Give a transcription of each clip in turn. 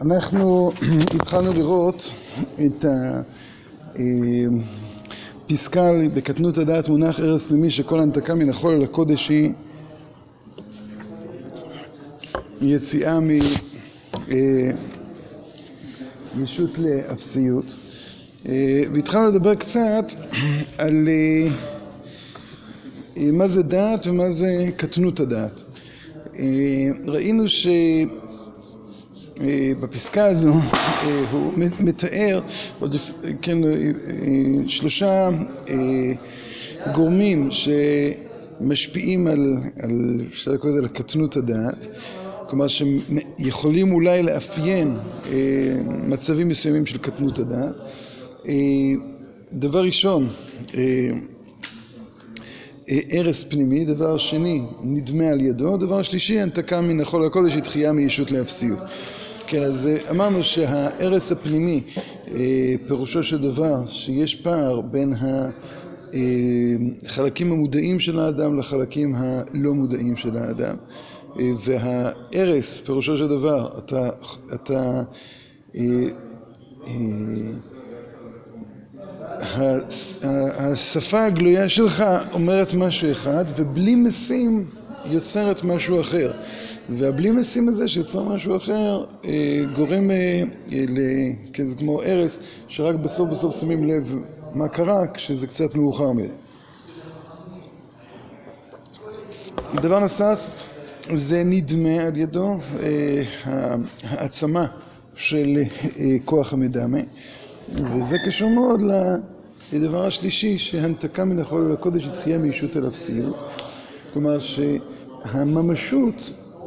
אנחנו התחלנו לראות את הפסקה בקטנות הדעת מונח ארז פנימי שכל הנתקה מן החול אל הקודש היא יציאה מישות לאפסיות. והתחלנו לדבר קצת על מה זה דעת ומה זה קטנות הדעת. ראינו שבפסקה הזו הוא מתאר שלושה גורמים שמשפיעים על קטנות הדעת. כלומר שיכולים אולי לאפיין מצבים מסוימים של קטנות הדעת. דבר ראשון ארז פנימי, דבר שני נדמה על ידו, דבר שלישי הנתקה מן החול הקודש היא דחייה מישות לאפסיות כן אז אמרנו שהארז הפנימי פירושו של דבר שיש פער בין החלקים המודעים של האדם לחלקים הלא מודעים של האדם. והארז פירושו של דבר אתה השפה הגלויה שלך אומרת משהו אחד ובלי משים יוצרת משהו אחר. והבלי משים הזה שיוצר משהו אחר גורם זה כמו ארז שרק בסוף בסוף שמים לב מה קרה כשזה קצת מאוחר מדי. דבר נוסף זה נדמה על ידו העצמה של כוח המדמה וזה קשור מאוד לדבר השלישי שהנתקה מן החול אל הקודש היא דחייה מישות אל אפסיות כלומר שהממשות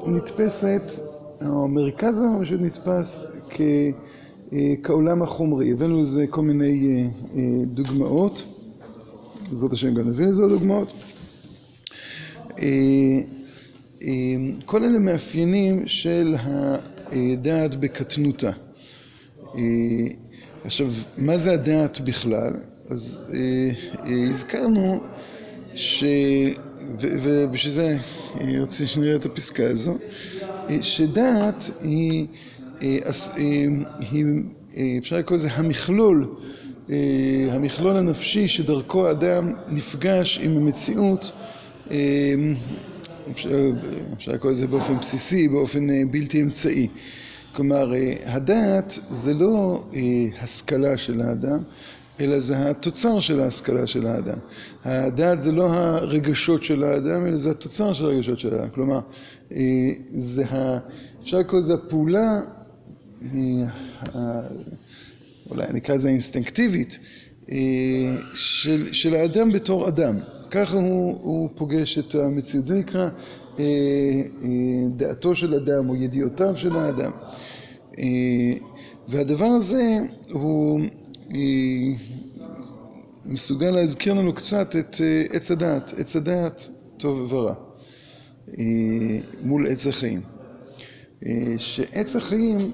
נתפסת או מרכז הממשות נתפס כעולם החומרי. הבאנו לזה כל מיני דוגמאות. בעזרת השם גם נביא לזה דוגמאות. כל אלה מאפיינים של הדעת בקטנותה. עכשיו מה זה הדעת בכלל? אז הזכרנו ובשביל זה רציתי שנראה את הפסקה הזו שדעת היא אפשר לקרוא לזה המכלול המכלול הנפשי שדרכו האדם נפגש עם המציאות אפשר לקרוא לזה באופן בסיסי באופן בלתי אמצעי. כלומר הדעת זה לא השכלה של האדם אלא זה התוצר של ההשכלה של האדם. הדעת זה לא הרגשות של האדם אלא זה התוצר של הרגשות של האדם. כלומר אפשר לקרוא לזה הפעולה אולי נקרא לזה אינסטינקטיבית של האדם בתור אדם. ככה הוא פוגש את המציאות. זה נקרא דעתו של אדם או ידיעותיו של האדם. והדבר הזה הוא מסוגל להזכיר לנו קצת את עץ הדעת עץ הדעת טוב ורע מול עץ החיים. שעץ החיים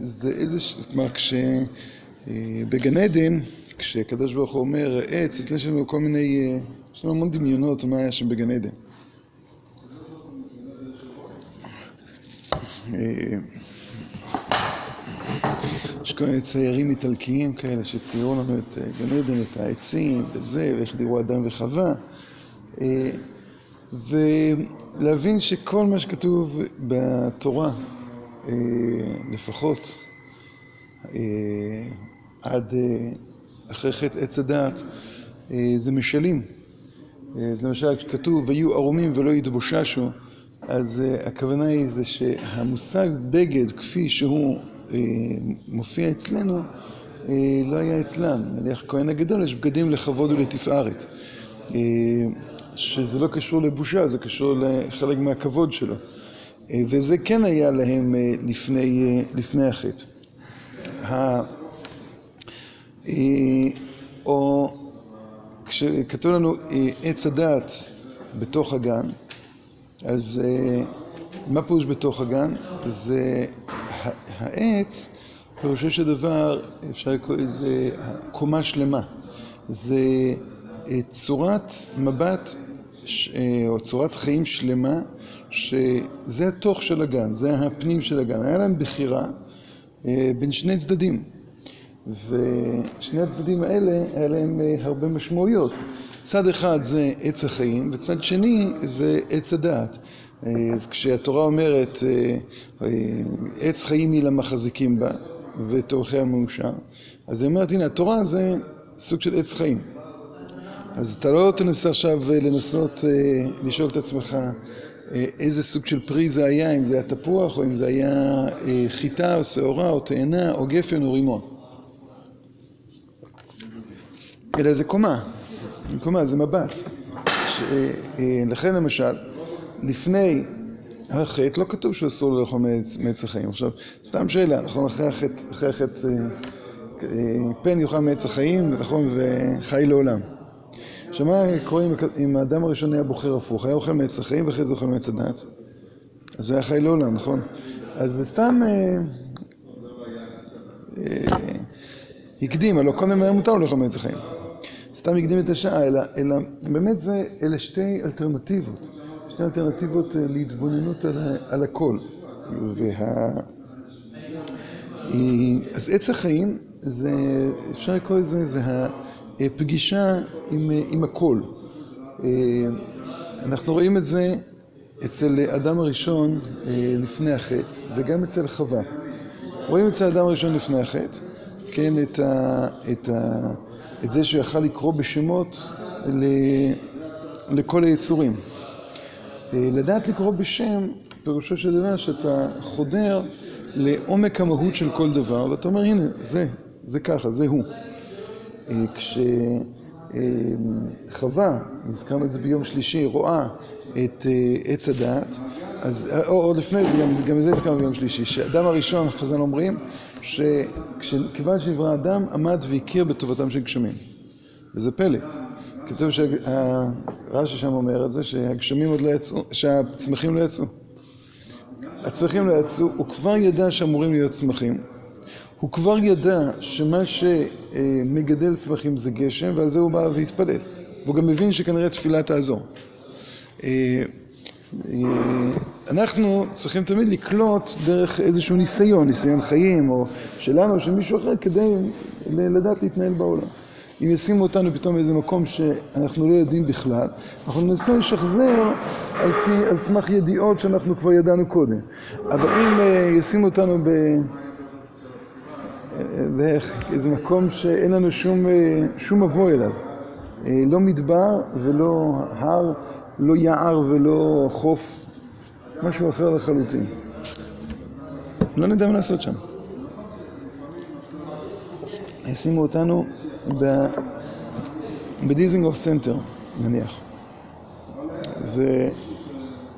זה איזה כלומר כשבגן עדן כשקדוש ברוך הוא אומר עץ יש לנו כל מיני יש לנו המון דמיונות מה היה שם בגן עדן יש כל מיני ציירים איטלקיים כאלה שציירו לנו את גן עדן, את העצים וזה, ואיך דיברו אדם וחווה. ולהבין שכל מה שכתוב בתורה לפחות עד אחרי חטא עץ הדעת זה משלים. למשל כשכתוב ויהיו ערומים ולא יתבוששו אז הכוונה היא זה שהמושג בגד כפי שהוא מופיע אצלנו לא היה אצלם. נניח כהן הגדול יש בגדים לכבוד ולתפארת. שזה לא קשור לבושה זה קשור לחלק מהכבוד שלו. וזה כן היה להם לפני החטא. או כשכתוב לנו עץ הדעת בתוך הגן אז מה פירוש בתוך הגן? זה העץ פירושו של דבר אפשר לקרוא לזה קומה שלמה זה צורת מבט או צורת חיים שלמה שזה התוך של הגן, זה הפנים של הגן היה להם בחירה בין שני צדדים. ושני הצדדים האלה, היה להם הרבה משמעויות. צד אחד זה עץ החיים, וצד שני זה עץ הדעת. אז כשהתורה אומרת, עץ חיים היא למחזיקים בה, ותורכיה מאושר, אז היא אומרת, הנה, התורה זה סוג של עץ חיים. אז אתה לא תנסה עכשיו לנסות לשאול את עצמך איזה סוג של פרי זה היה, אם זה היה תפוח, או אם זה היה חיטה, או שעורה, או תאנה, או גפן, או רימון. אלא זה קומה, קומה, זה מבט. לכן למשל, לפני החטא לא כתוב שאסור לאכול מעץ החיים. עכשיו, סתם שאלה, נכון? אחרי החטא, אחרי החטא, פן יאכל מעץ החיים, נכון? וחי לעולם. עכשיו, מה קורה אם האדם הראשון היה בוחר הפוך? היה אוכל מעץ החיים ואחרי זה אוכל מעץ הדת? אז הוא היה חי לעולם, נכון? אז זה סתם... הקדים, הלוא קודם היה מותר לאכול מעץ החיים. סתם הקדים את השעה, אלא, באמת אלה שתי אלטרנטיבות. שתי אלטרנטיבות להתבוננות על, הכל. וה... אז עץ החיים, אפשר לקרוא לזה, זה הפגישה עם, עם הכל. אנחנו רואים את זה אצל אדם הראשון לפני החטא, וגם אצל חווה. רואים אצל אדם הראשון לפני החטא, כן, את, ה, את, ה, את זה שהוא יכל לקרוא בשמות ל, לכל היצורים. לדעת לקרוא בשם, פירושו של דבר שאתה חודר לעומק המהות של כל דבר, ואתה אומר, הנה, זה, זה ככה, זה הוא. כשחווה, הזכרנו את זה ביום שלישי, רואה את עץ הדעת, אז, או, או לפני זה, גם, גם זה הזכרנו ביום שלישי, שאדם הראשון, חז"ל אומרים, שכיוון שנברא אדם, עמד והכיר בטובתם של גשמים. וזה פלא. כתוב שהרש"י שם אומר את זה, שהגשמים עוד לא יצאו, שהצמחים לא יצאו. הצמחים לא יצאו, הוא כבר ידע שאמורים להיות צמחים. הוא כבר ידע שמה שמגדל צמחים זה גשם, ועל זה הוא בא והתפלל. והוא גם מבין שכנראה תפילה תעזור. אנחנו צריכים תמיד לקלוט דרך איזשהו ניסיון, ניסיון חיים, או שלנו, או של מישהו אחר, כדי לדעת להתנהל בעולם. אם ישימו אותנו פתאום באיזה מקום שאנחנו לא יודעים בכלל, אנחנו ננסה לשחזר על פי, על סמך ידיעות שאנחנו כבר ידענו קודם. אבל אם ישימו אותנו ב... באיזה מקום שאין לנו שום, שום מבוא אליו, לא מדבר ולא הר, לא יער ולא חוף, משהו אחר לחלוטין. לא נדע מה לעשות שם. ישימו אותנו בדיזינגוף סנטר, נניח. זה...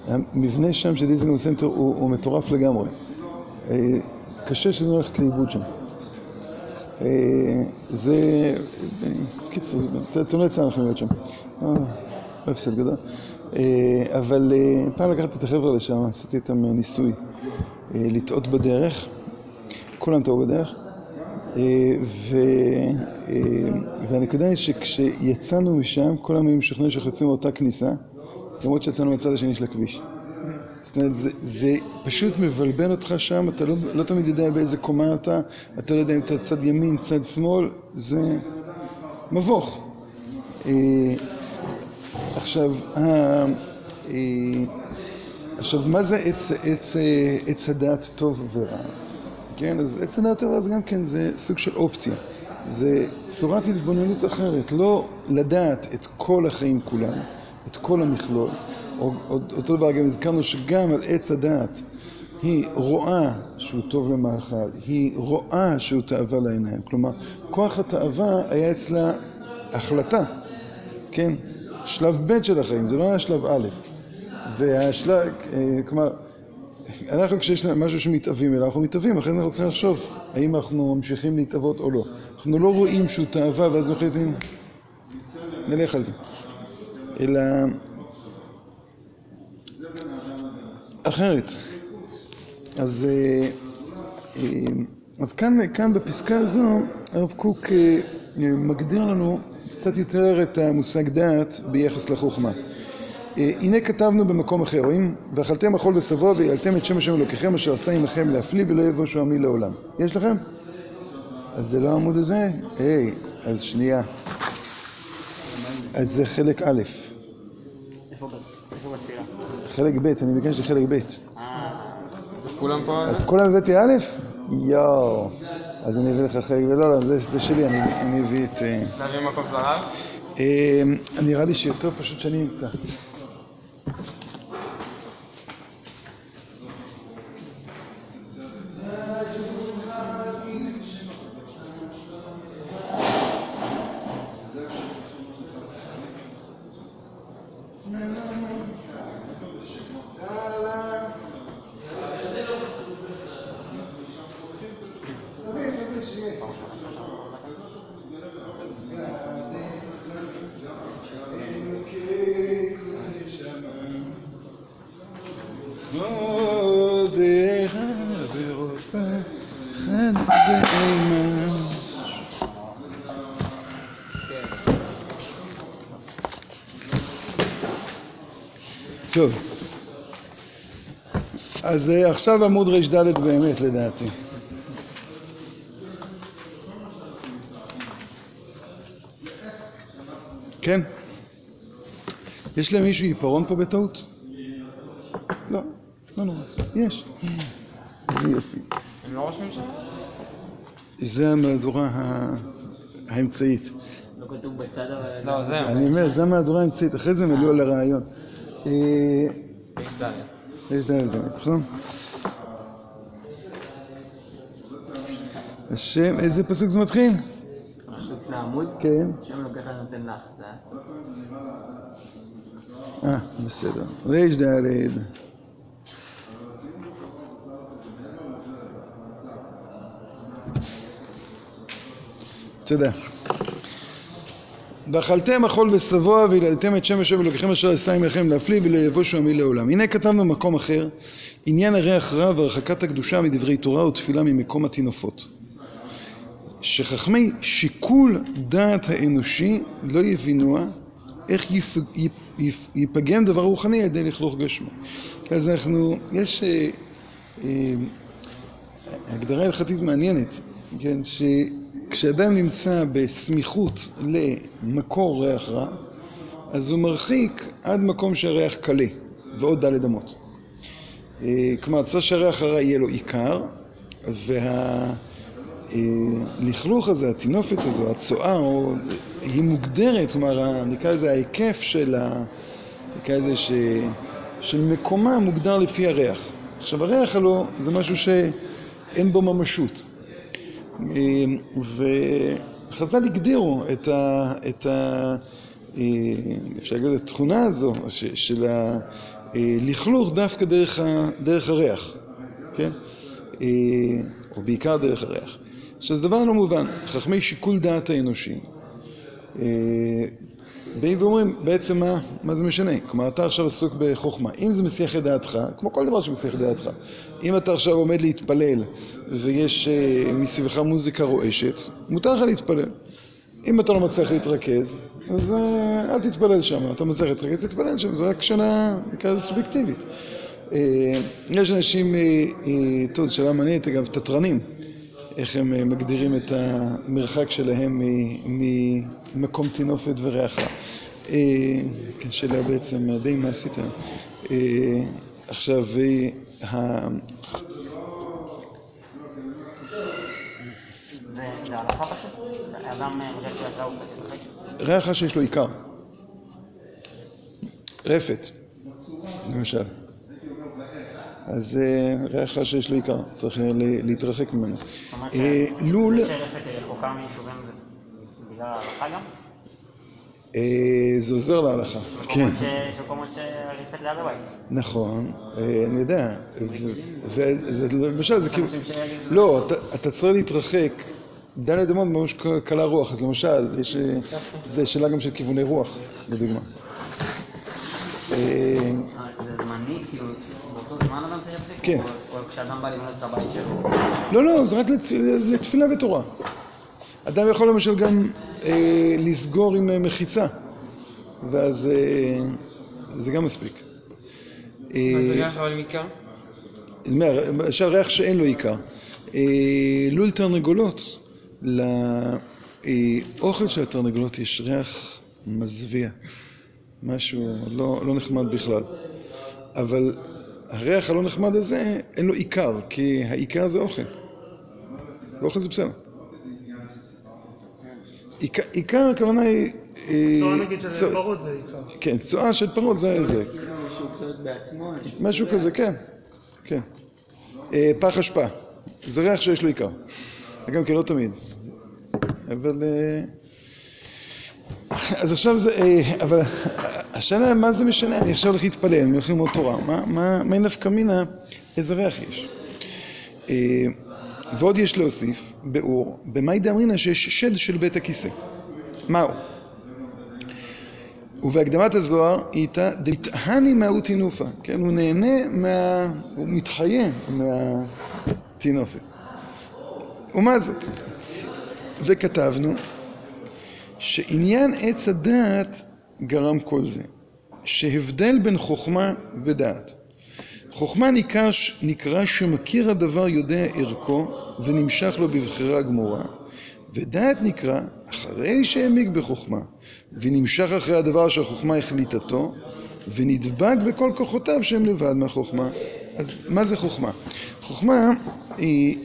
המבנה שם של דיזינגוף סנטר הוא, הוא מטורף לגמרי. קשה שזה הולכת לאיבוד שם. זה... קיצור, אתם לא יצא לכם להיות שם. לא הפסד גדול. אבל פעם לקחתי את החבר'ה לשם, עשיתי איתם ניסוי. לטעות בדרך. כולם טעו בדרך. ו... והנקודה היא שכשיצאנו משם, כולם היו משוכנעים שאנחנו יוצאים מאותה כניסה, למרות שיצאנו מהצד השני של הכביש. זאת אומרת, זה, זה פשוט מבלבן אותך שם, אתה לא, לא תמיד יודע באיזה קומה אתה, אתה לא יודע אם אתה צד ימין, צד שמאל, זה מבוך. עכשיו, עכשיו, מה זה עץ, עץ, עץ הדעת טוב ורע? כן, אז הדעת טוב אז גם כן זה סוג של אופציה. זה צורת התבוננות אחרת, לא לדעת את כל החיים כולם, את כל המכלול. אותו דבר גם הזכרנו שגם על עץ הדעת היא רואה שהוא טוב למאכל, היא רואה שהוא תאווה לעיניים. כלומר, כוח התאווה היה אצלה החלטה, כן? שלב ב' של החיים, זה לא היה שלב א'. והשלב, כלומר, אנחנו כשיש משהו שמתאווים אליו, אנחנו מתאווים, אחרי זה אנחנו צריכים לחשוב האם אנחנו ממשיכים להתאוות או לא. אנחנו לא רואים שהוא תאווה ואז מחליטים, נלך על זה. אלא אחרת. אז, אז כאן, כאן בפסקה הזו הרב קוק מגדיר לנו קצת יותר את המושג דעת ביחס לחוכמה. אה, הנה כתבנו במקום אחר, רואים? ואכלתם מחול ושבוע ויעלתם את שם השם אלוקיכם אשר עשה עמכם להפליא ולא יבושו עמי לעולם. יש לכם? אז זה לא העמוד הזה? היי, אז שנייה. אז זה חלק א'. חלק ב', אני ביקשתי חלק ב'. כולם פה... אז כולם הבאתי א'? יואו. אז אני אביא לך חלק ב', לא, לא, זה, זה שלי, אני, אני אביא את... אה, להביא מקום של הרב? אה, נראה לי שיותר פשוט שאני אמצא. ואימה טוב, אז אה, עכשיו עמוד ר"ד באמת לדעתי. כן? יש למישהו עיפרון פה בטעות? לא, לא נורא, יש. איזה יופי. הם לא רושמים שם? זה המהדורה ה- האמצעית. לא כתוב בצד אבל... לא, זהו. אני אומר, זה המהדורה האמצעית, אחרי זה הם עלו על הרעיון. אה, יש ד'. נכון? השם, איזה פסוק זה מתחיל? פסוק לעמוד, כן. שם לוקח נותן לך, זה הסוף. אה, בסדר. ר"ד. תודה. ואכלתם מחול ושבוע והיללתם את שם השם אלוקיכם אשר עשה עמכם להפליא ולא יבושו עמי לעולם. הנה כתבנו במקום אחר עניין הריח רע והרחקת הקדושה מדברי תורה ותפילה ממקום הטינופות. שחכמי שיקול דעת האנושי לא יבינוה איך יפ, יפ, יפ, ייפגם דבר רוחני על ידי לכלוך גשמי. אז אנחנו, יש אה, אה, הגדרה הלכתית מעניינת, כן, שכשאדם נמצא בסמיכות למקור ריח רע, אז הוא מרחיק עד מקום שהריח קלה, ועוד דלת אמות. אה, כלומר, צריך שהריח הרע יהיה לו עיקר, והלכלוך הזה, הטינופת הזו, הצואה, היא מוגדרת, כלומר, נקרא לזה ההיקף של ה... נקרא לזה ש... של מקומה מוגדר לפי הריח. עכשיו, הריח הלא זה משהו שאין בו ממשות. אה, וחז"ל הגדירו את ה... את ה... אה, אפשר להגיד התכונה הזו של הלכלוך דווקא דרך, הריח, כן? אה, או בעיקר דרך הריח. עכשיו, זה דבר לא מובן. חכמי שיקול דעת האנושי אה, באים ואומרים, בעצם מה, מה זה משנה? כלומר, אתה עכשיו עסוק בחוכמה. אם זה מסיח את דעתך, כמו כל דבר שמסיח את דעתך, אם אתה עכשיו עומד להתפלל ויש אה, מסביבך מוזיקה רועשת, מותר לך להתפלל. אם אתה לא מצליח להתרכז, אז אה, אל תתפלל שם. אתה מצליח להתרכז, תתפלל שם, זה רק שאלה, נקרא לזה סובייקטיבית. אה, יש אנשים, טוב, זו שאלה מעניינת, אגב, תתרנים. איך הם מגדירים את המרחק שלהם ממקום טינופת וריח רע. כן, שאלה בעצם די מעשית עכשיו, אה, ה- זה זה הלכה פשוט? אדם אה, הוא? ריח שיש לו עיקר. רפת, למשל. אז אה, ריח שיש לו עיקר, צריך אה, להתרחק ממנו. זאת אומרת שרפת רחוקה מיישובים זה בגלל ההלכה גם? זה עוזר להלכה, כן. מקומות ש- יש מקומות שרפת ליד הבית. נכון, אני יודע, וזה למשל, זה כאילו, לא, אתה צריך להתרחק, דלת אמות ממש קלה רוח, אז למשל, יש, אה, זה שאלה גם של כיווני רוח, לדוגמה. אה, אה, זה זמני, כאילו, באותו זמן אדם צריך להפסיק? כן. או- כשאדם בא לבנות את הבית שלו? לא, לא, זה רק לת- לתפילה ותורה. אדם יכול למשל גם אה, לסגור עם מחיצה, ואז זה גם מספיק. מה זה ריח אבל עם עיקר? למשל ריח שאין לו עיקר. לול תרנגולות, לאוכל של התרנגולות יש ריח מזוויע. משהו לא, לא נחמד בכלל. אבל הריח הלא נחמד הזה, אין לו עיקר, כי העיקר זה אוכל. ואוכל זה בסדר. עיקר, עיקר הכוונה היא... אה, צורה נגיד של פרות זה עיקר. כן, צואה של פרות זה זה. משהו כזה, כן, כן. אה, פח אשפה, זה ריח שיש לו עיקר. גם כן, לא תמיד. אבל... אה, אז עכשיו זה... אה, אבל השאלה, מה זה משנה? אני עכשיו הולך להתפלל, אני הולך ללמוד תורה. מה- נפקא מינה? איזה ריח יש? אה, ועוד יש להוסיף, באור, במאי דאמרינא שיש שד של בית הכיסא. מהו? ובהקדמת הזוהר איתה דמתהני מהות טינופה, כן, הוא נהנה מה... הוא מתחיה מהטינופת. ומה זאת? וכתבנו שעניין עץ הדעת גרם כל זה, שהבדל בין חוכמה ודעת. חוכמה נקרא, שמכיר הדבר יודע ערכו ונמשך לו בבחירה גמורה, ודעת נקרא אחרי שהעמיק בחוכמה ונמשך אחרי הדבר שהחוכמה החליטתו ונדבק בכל כוחותיו שהם לבד מהחוכמה. אז מה זה חוכמה? חוכמה היא...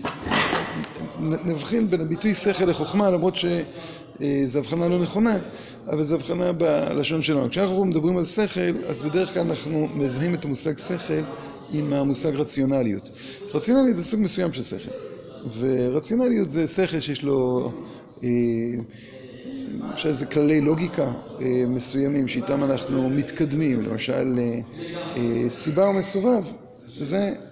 נבחין בין הביטוי שכל לחוכמה למרות שזו הבחנה לא נכונה אבל זו הבחנה בלשון שלנו. כשאנחנו מדברים על שכל אז בדרך כלל אנחנו מזהים את המושג שכל עם המושג רציונליות. רציונליות זה סוג מסוים של שכל ורציונליות זה שכל שיש לו אה, אפשר איזה כללי לוגיקה אה, מסוימים שאיתם אנחנו מתקדמים, למשל אה, אה, סיבה ומסובב זה אה,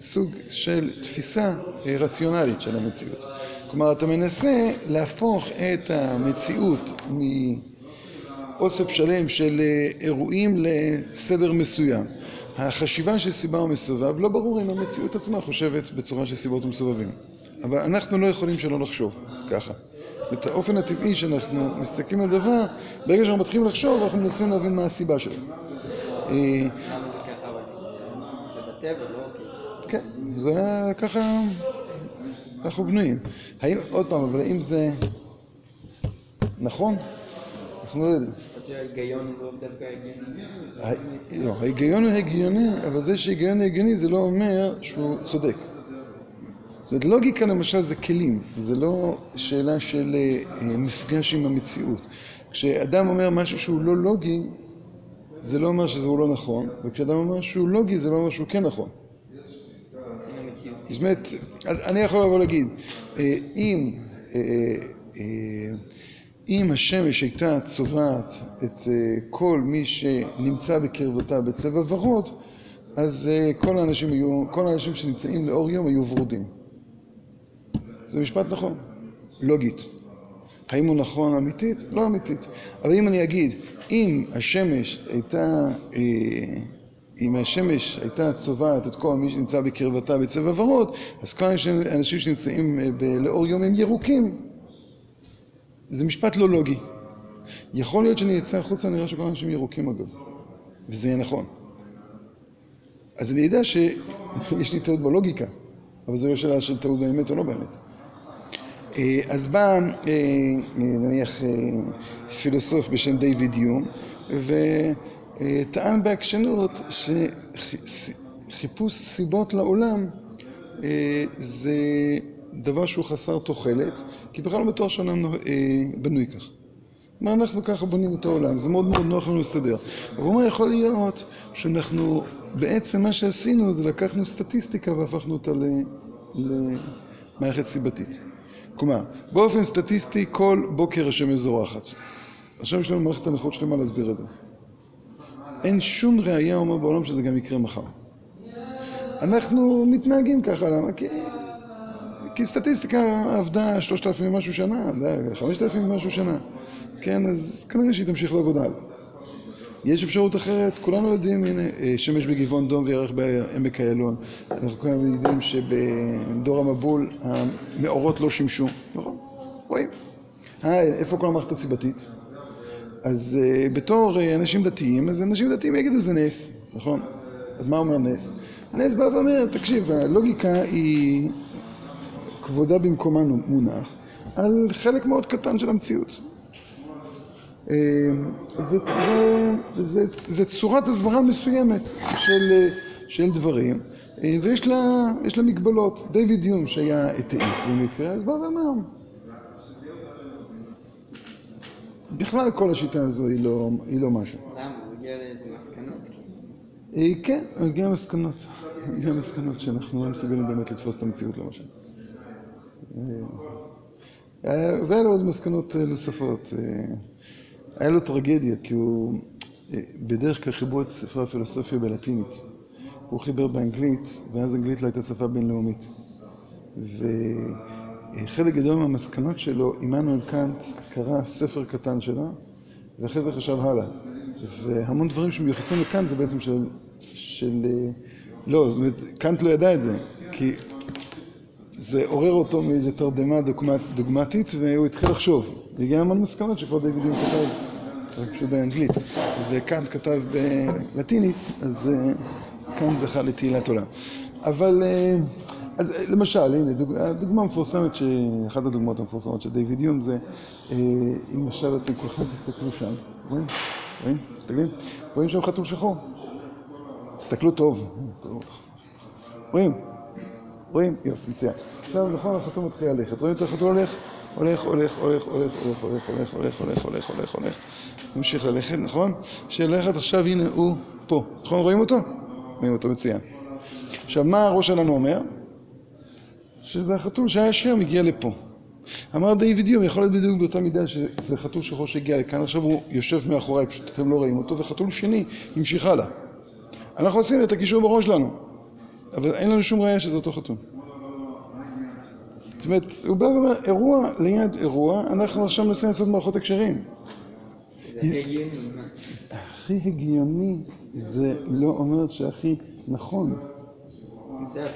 סוג של תפיסה אה, רציונלית של המציאות. כלומר אתה מנסה להפוך את המציאות מאוסף שלם של אה, אירועים לסדר מסוים. החשיבה של סיבה ומסובב לא ברור אם המציאות עצמה חושבת בצורה של סיבות ומסובבים. אבל אנחנו לא יכולים שלא לחשוב ככה. אומרת, האופן הטבעי שאנחנו מסתכלים על דבר, ברגע שאנחנו מתחילים לחשוב, אנחנו מנסים להבין מה הסיבה שלו. אה, למה זה ככה אבל? זה בטבע, לא כאילו. כן, זה ככה, אנחנו בנויים. האם, עוד פעם, אבל האם זה נכון? אנחנו לא יודעים. שההיגיון הוא לא דווקא הגיוני. לא, ההיגיון הוא הגיוני, אבל זה שההיגיון הגיוני זה לא אומר שהוא צודק. זאת אומרת, לוגיקה למשל זה כלים, זה לא שאלה של אה, אה, מפגש עם המציאות. כשאדם אומר משהו שהוא לא לוגי, זה לא אומר שזה לא נכון, וכשאדם אומר שהוא לוגי, זה לא אומר שהוא כן נכון. המציאות. זאת אומרת, אני יכול לבוא להגיד, אה, אם, אה, אה, אם השמש הייתה צובעת את כל מי שנמצא בקרבתה בצבע ורוד, אז כל האנשים, היו, כל האנשים שנמצאים לאור יום היו ורודים. זה משפט נכון, לוגית. האם הוא נכון אמיתית? לא אמיתית. אבל אם אני אגיד, אם השמש הייתה, אה, אם השמש הייתה צובעת את כל מי שנמצא בקרבתה בצבע ורוד, אז כל האנשים שנמצאים אה, לאור יום הם ירוקים. זה משפט לא לוגי. יכול להיות שאני אצא החוצה, אני רואה שכל האנשים ירוקים אגב, וזה יהיה נכון. אז אני יודע שיש לי טעות בלוגיקה, אבל זו לא שאלה של טעות באמת או לא באמת. אה, אז בא אה, נניח אה, פילוסוף בשם דיוויד יום וטען בעקשנות שחיפוש סיבות לעולם זה דבר שהוא חסר תוחלת כי בכלל לא בטוח שהעולם נו- בנוי כך. מה אנחנו ככה בונים את העולם, זה מאוד מאוד נוח לנו לסדר. אבל הוא אומר, יכול להיות שאנחנו, בעצם מה שעשינו זה לקחנו סטטיסטיקה והפכנו אותה למערכת סיבתית. כלומר, באופן סטטיסטי כל בוקר השמש זורחת. עכשיו יש לנו מערכת הנחות שלמה להסביר את זה. אין שום ראייה, אומר בעולם, שזה גם יקרה מחר. אנחנו מתנהגים ככה, למה? כי, כי סטטיסטיקה עבדה שלושת אלפים ומשהו שנה, די, חמשת אלפים ומשהו שנה. כן, אז כנראה שהיא תמשיך לעבוד הלאה. יש אפשרות אחרת, כולנו יודעים, הנה, אה, שמש בגבעון דום וירח בעמק איילון. אנחנו כולנו יודעים שבדור המבול המאורות לא שימשו, נכון? רואים. איפה כל המערכת הסיבתית? אז אה, בתור אה, אנשים דתיים, אז אנשים דתיים יגידו זה נס, נכון? אז מה אומר נס? נס בא ואומר, תקשיב, הלוגיקה היא כבודה במקומה מונח על חלק מאוד קטן של המציאות. אה, זה, זה, זה, זה צורת הסברה מסוימת של, של דברים, ויש לה, לה מגבלות. דיוויד יום שהיה אתאיסט במקרה, אז בא ואמר בכלל כל השיטה הזו היא לא, היא לא משהו. למה? הוא הגיע לאיזה מסקנות? אה, כן, הוא הגיע למסקנות. הוא הגיע למסקנות שאנחנו לא מסוגלים באמת לתפוס את המציאות למשל. אה, והיה לו עוד מסקנות אה, נוספות. היה לו טרגדיה, כי הוא בדרך כלל חיברו את ספרי הפילוסופיה בלטינית. הוא חיבר באנגלית, ואז אנגלית לא הייתה שפה בינלאומית. חלק גדול מהמסקנות שלו, עמנואל קאנט קרא ספר קטן שלו, ואחרי זה חשב הלאה. והמון דברים שמיוחסים לקאנט זה בעצם של... של... לא, זאת אומרת, קאנט לא ידע את זה, כי זה עורר אותו מאיזו תרדמה דוגמט, דוגמטית, והוא התחיל לחשוב. והגיע להמון מסקנות שכבר דיוויד יום כתב, רק פשוט באנגלית, וקאנט כתב בלטינית, אז אה, קאנט זכה לתהילת עולם. אבל... אה, אז אה, למשל, הנה, דוג... הדוגמה המפורסמת. אחת הדוגמאות המפורסמות של דיוויד יום זה, אה, אם עכשיו אתם כולכם תסתכלו שם, רואים? רואים? מסתכלים? רואים שם חתול שחור? תסתכלו טוב. רואים? רואים? יופי, מצוין. עכשיו נכון, החתול מתחיל ללכת. רואים את החתול הולך? הולך, הולך, הולך, הולך, הולך, הולך, הולך, הולך, הולך, הולך, הולך, הולך. ממשיך ללכת, נכון? שללכת עכשיו, הנה הוא פה. נכון? רואים אותו? רואים אותו, מצוין. עכשיו, מה הראש שלנו אומר? שזה החתול שהיה שם, הגיע לפה. אמר דיוויד יום, יכול להיות בדיוק באותה מידה שזה חתול שחור שהגיע לכאן, עכשיו הוא יושב מאחוריי, פשוט אתם לא רואים אותו, וחתול שני המשיך הלאה. אנחנו עשינו את הקישור בראש שלנו, אבל אין לנו שום ראייה שזה אותו חתול. זאת אומרת, הוא בא ואומר, אירוע ליד אירוע, אנחנו עכשיו מנסים לעשות מערכות הקשרים. זה הכי הגיוני. הכי הגיוני זה לא אומר שהכי נכון.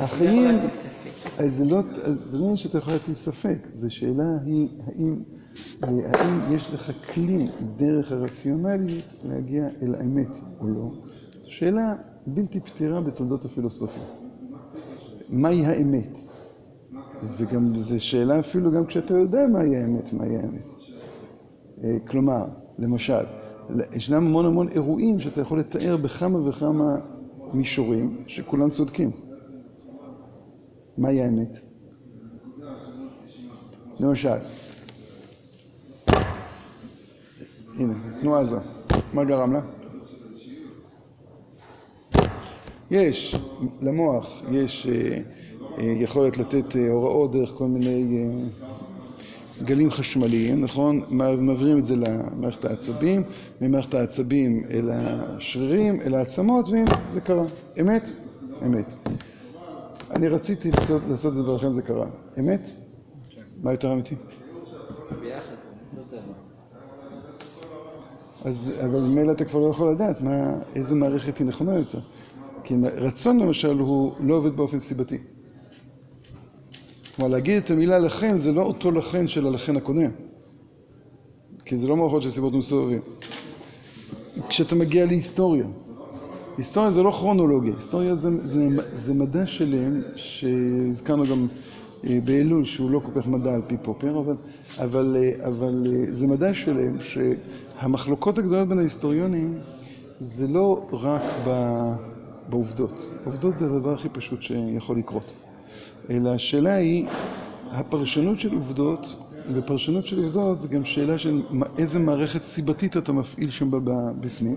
החיים, זה לא, זה לא שאתה יכול להטיל ספק, זו שאלה היא האם, האם יש לך כלי דרך הרציונליות להגיע אל האמת או לא. זו שאלה בלתי פתירה בתולדות הפילוסופיה. מהי האמת? וגם זו שאלה אפילו גם כשאתה יודע מהי האמת, מהי האמת. אה, כלומר, למשל, ישנם המון המון אירועים שאתה יכול לתאר בכמה וכמה מישורים שכולם צודקים. מהי האמת? למשל, הנה, תנועה זו, מה גרם לה? יש, למוח יש אה, יכולת לתת אה, הוראות דרך כל מיני גלים חשמליים, נכון? מעבירים את זה למערכת העצבים, ממערכת העצבים אל השרירים, אל העצמות, והנה, זה קרה. אמת? אמת. אני רציתי לעשות, את זה ולכן זה קרה. אמת? מה יותר אמיתי? אז, אבל ממילא אתה כבר לא יכול לדעת מה, איזה מערכת היא נכונה יותר. כי רצון למשל הוא לא עובד באופן סיבתי. כלומר, להגיד את המילה לכן זה לא אותו לכן של הלכן הקודם. כי זה לא מערכות של סיבות מסובבים. כשאתה מגיע להיסטוריה, היסטוריה זה לא כרונולוגיה, היסטוריה זה, זה, זה מדע שלם שהזכרנו גם אה, באלול שהוא לא כל כך מדע על פי פופר, אבל, אבל, אה, אבל אה, זה מדע שלם שהמחלוקות הגדולות בין ההיסטוריונים זה לא רק בעובדות, עובדות זה הדבר הכי פשוט שיכול לקרות, אלא השאלה היא הפרשנות של עובדות, ופרשנות של עובדות זה גם שאלה של איזה מערכת סיבתית אתה מפעיל שם בפנים.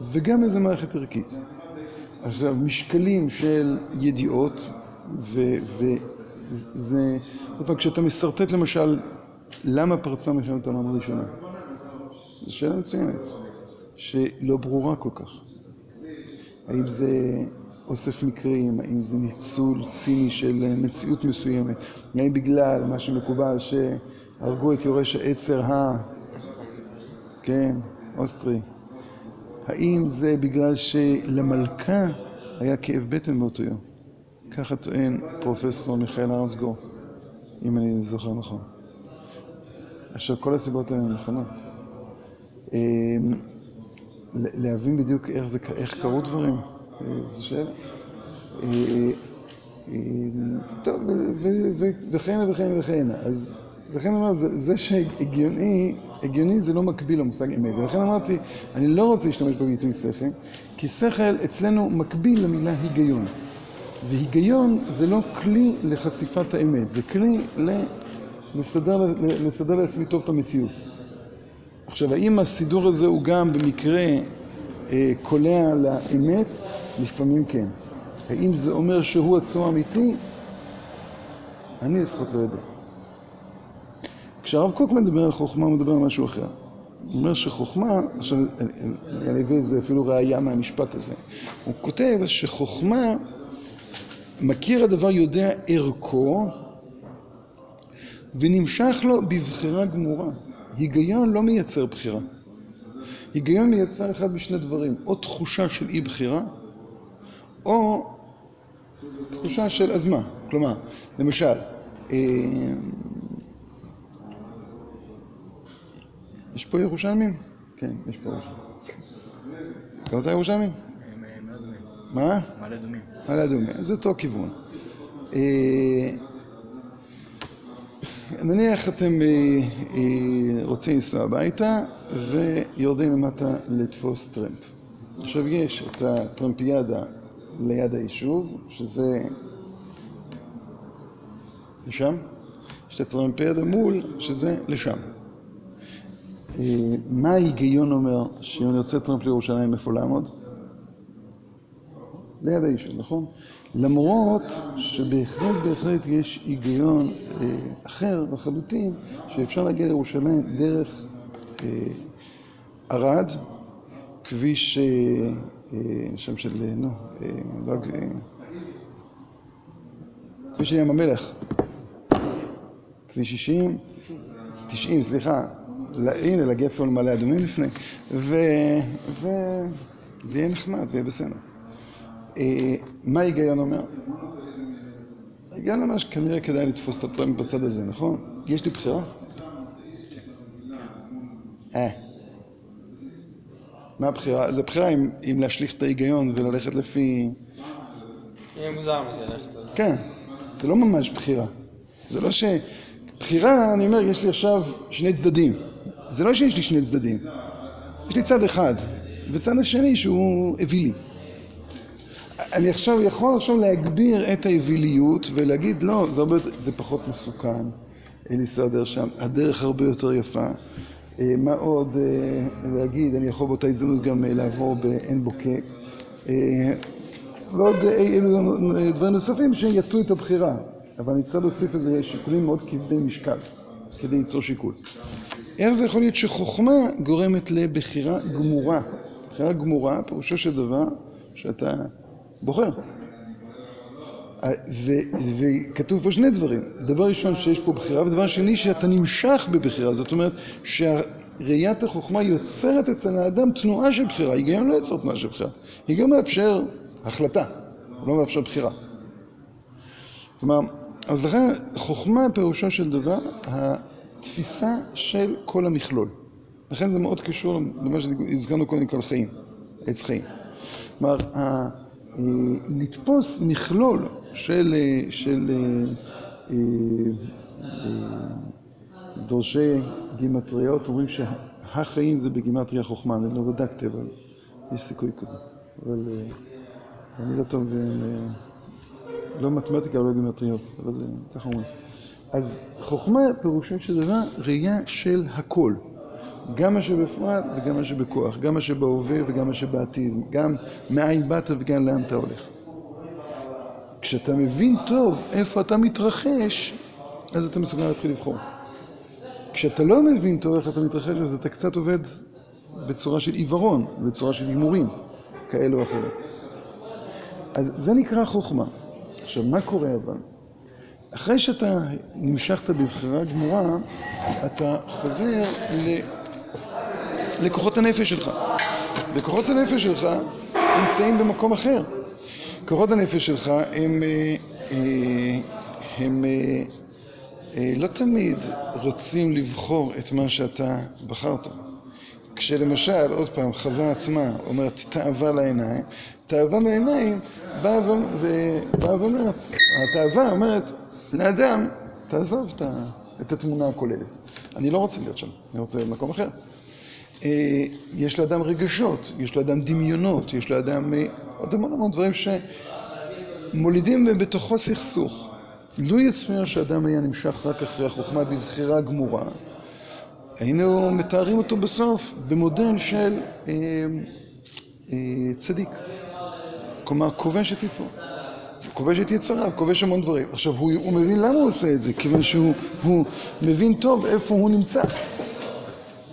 וגם איזה מערכת ערכית. עכשיו, משקלים של ידיעות, וזה, עוד פעם, כשאתה משרטט למשל, למה פרצה מלחמת העולם הראשונה? זו שאלה מצוינת, שלא ברורה כל כך. האם זה אוסף מקרים, האם זה ניצול ציני של מציאות מסוימת, האם בגלל מה שמקובל שהרגו את יורש העצר ה... כן, אוסטרי. האם זה בגלל שלמלכה היה כאב בטן באותו יום? ככה טוען פרופסור מיכאל ארסגור, אם אני זוכר נכון. עכשיו, כל הסיבות האלה נכונות. אה, להבין בדיוק איך, זה, איך קרו דברים, זו שאלה. אה, אה, טוב, ו- ו- ו- וכהנה וכהנה וכהנה. אז לכן אומר, זה, שהגיוני, הגיוני זה לא מקביל למושג אמת. ולכן אמרתי, אני לא רוצה להשתמש בביטוי שכל, כי שכל אצלנו מקביל למילה היגיון. והיגיון זה לא כלי לחשיפת האמת, זה כלי לסדר, לסדר לעצמי טוב את המציאות. עכשיו, האם הסידור הזה הוא גם במקרה אה, קולע לאמת? לפעמים כן. האם זה אומר שהוא עצמו אמיתי? אני לפחות לא יודע. כשהרב קוק מדבר על חוכמה, הוא מדבר על משהו אחר. הוא אומר שחוכמה, עכשיו, אני- אביא איזה אפילו ראייה מהמשפט הזה. הוא כותב שחוכמה, מכיר הדבר יודע ערכו, ונמשך לו בבחירה גמורה. היגיון לא מייצר בחירה. היגיון מייצר אחד משני דברים, או תחושה של אי בחירה, או תחושה של אז מה. כלומר, למשל, אה, יש פה ירושלמים? כן, יש פה ירושלמים. אתה ירושלמי? מה? מעלה אדומים. מעלה אדומים, זה אותו כיוון. נניח אתם אה, אה, רוצים לנסוע הביתה ויורדים למטה לתפוס טרמפ. עכשיו יש את הטרמפיאדה ליד היישוב, שזה... לשם? יש את הטרמפיאדה מול, שזה לשם. אה, מה ההיגיון אומר שאם אני רוצה טרמפ לירושלים איפה לעמוד? ליד היישוב, נכון? למרות שבהחלט בהחלט יש היגיון אה, אחר לחלוטין, שאפשר להגיע לירושלים דרך אה, ערד, כביש, אה, שם של, נו, לא, כביש ים המלח, כביש 60, 90, סליחה, הנה, אפילו למעלה אדומים לפני, וזה יהיה נחמד ויהיה בסדר. אה, מה ההיגיון אומר? ההיגיון אומר שכנראה כדאי לתפוס את הטרמפ בצד הזה, נכון? יש לי בחירה? אה. מה הבחירה? זה בחירה אם, להשליך את ההיגיון וללכת לפי... יהיה מוזר מזה ללכת על זה. כן, זה לא ממש בחירה. זה לא ש... בחירה, אני אומר, יש לי עכשיו שני צדדים. זה לא שיש לי שני צדדים. יש לי צד אחד, וצד השני שהוא אווילי. אני עכשיו יכול עכשיו להגביר את האוויליות ולהגיד לא, זה, הרבה זה פחות מסוכן לנסוע דרך שם, הדרך הרבה יותר יפה. אה, מה עוד אה, להגיד, אני יכול באותה הזדמנות גם אה, לעבור בעין בוקק. ועוד אילו דברים נוספים שיטו את הבחירה, אבל אני צריך להוסיף איזה שיקולים מאוד כבדי משקל כדי ליצור שיקול. איך זה יכול להיות שחוכמה גורמת לבחירה גמורה? בחירה גמורה, פירושו של דבר שאתה בוחר. אה, וכתוב פה שני דברים. דבר ראשון שיש פה בחירה, ודבר שני שאתה נמשך בבחירה. זאת אומרת שראיית החוכמה יוצרת אצל האדם תנועה של בחירה. היגיון לא יוצר תנועה של בחירה. היגיון מאפשר החלטה, לא מאפשר בחירה. כלומר, אז לכן חוכמה פירושו של דבר התפיסה של כל המכלול. לכן זה מאוד קשור למה שהזכרנו קודם כל חיים, עץ חיים. כלומר, לתפוס מכלול של, אה, אה, אה, אה, דורשי גימטריות, אומרים שהחיים זה בגימטריה חוכמה, אני לא בדקתי, אבל יש סיכוי כזה. אבל אה, אני לא טוב, אה, לא מתמטיקה ולא גימטריות, אבל זה ככה אומרים. אז חוכמה פירושו של דבר ראייה של הכל. גם מה שבפרט וגם מה שבכוח, גם מה שבהווה וגם מה שבעתיד, גם מאין באת וגם לאן אתה הולך. כשאתה מבין טוב איפה אתה מתרחש, אז אתה מסוגל להתחיל לבחור. כשאתה לא מבין טוב איך אתה מתרחש, אז אתה קצת עובד בצורה של עיוורון, בצורה של הימורים, כאלו או אחרים. אז זה נקרא חוכמה. עכשיו, מה קורה אבל? אחרי שאתה נמשכת בבחירה גמורה, אתה חוזר ל... לכוחות הנפש שלך. וכוחות הנפש שלך נמצאים במקום אחר. כוחות הנפש שלך הם, אה, אה, הם אה, אה, לא תמיד רוצים לבחור את מה שאתה בחרת. כשלמשל, עוד פעם, חווה עצמה אומרת תאווה לעיניים, תאווה לעיניים באה ואומרת, התאווה אומרת לאדם, תעזוב את התמונה הכוללת. אני לא רוצה להיות שם, אני רוצה במקום אחר. אה, יש לאדם רגשות, יש לאדם דמיונות, יש לאדם אה, עוד המון המון דברים שמולידים בתוכו סכסוך. לו יצוין שאדם היה נמשך רק אחרי החוכמה בבחירה גמורה, היינו מתארים אותו בסוף במודל של אה, צדיק. כלומר, כובש את יצרו. כובש את יצריו, כובש המון דברים. עכשיו, הוא, הוא מבין למה הוא עושה את זה, כיוון שהוא מבין טוב איפה הוא נמצא.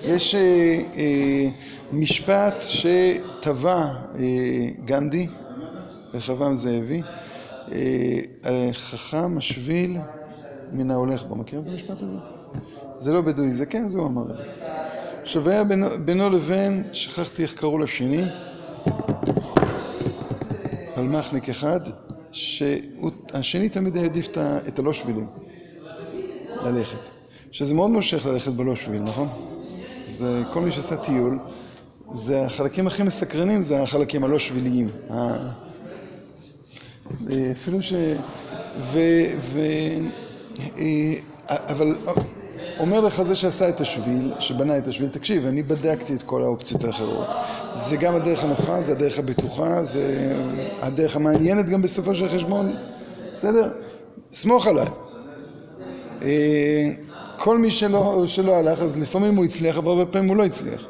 יש אה, אה, משפט שטבע אה, גנדי, רחבעם זאבי, אה, חכם השביל מן ההולך בו. מכירים את המשפט הזה? זה לא בדואי, זה כן, זה הוא אמר. עכשיו היה בינו, בינו לבין, שכחתי איך קראו לשני, פלמחניק אחד, שהשני תמיד העדיף את הלא שבילים ללכת. שזה מאוד מושך ללכת בלא שביל, נכון? זה כל מי שעשה טיול, זה החלקים הכי מסקרנים, זה החלקים הלא שביליים. אפילו ש... ו... ו... אה, אבל אומר לך זה שעשה את השביל, שבנה את השביל, תקשיב, אני בדקתי את כל האופציות האחרות. זה גם הדרך הנוחה, זה הדרך הבטוחה, זה הדרך המעניינת גם בסופו של חשבון, בסדר? סמוך עליי. כל מי שלא, שלא הלך, אז לפעמים הוא הצליח, אבל הרבה פעמים הוא לא הצליח.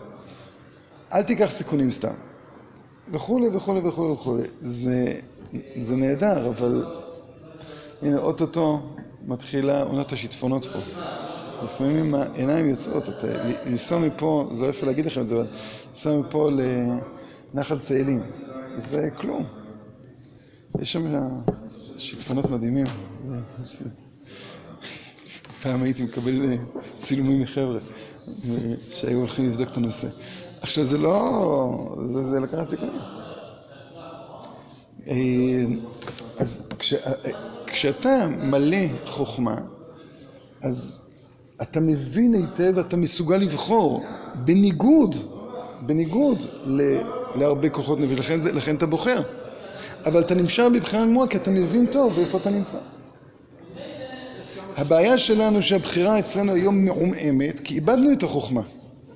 אל תיקח סיכונים סתם. וכולי וכולי וכולי וכולי. זה, זה נהדר, אבל הנה, אוטוטו מתחילה עונת השיטפונות פה. לפעמים העיניים יוצאות, אתה, לנסוע מפה, זה לא יפה להגיד לכם את זה, אבל לנסוע מפה לנחל צאלים, זה כלום. יש שם שיטפונות מדהימים. פעם הייתי מקבל אה, צילומים מחבר'ה שהיו הולכים לבדוק את הנושא. עכשיו זה לא... זה, זה לקחת סיכונים. אה, אז כש, אה, כשאתה מלא חוכמה, אז אתה מבין היטב, אתה מסוגל לבחור בניגוד, בניגוד ל, להרבה כוחות נביא, לכן, לכן אתה בוחר. אבל אתה נמשך בבחירה גמורה כי אתה מבין טוב איפה אתה נמצא. הבעיה שלנו שהבחירה אצלנו היום מעומעמת, כי איבדנו את החוכמה.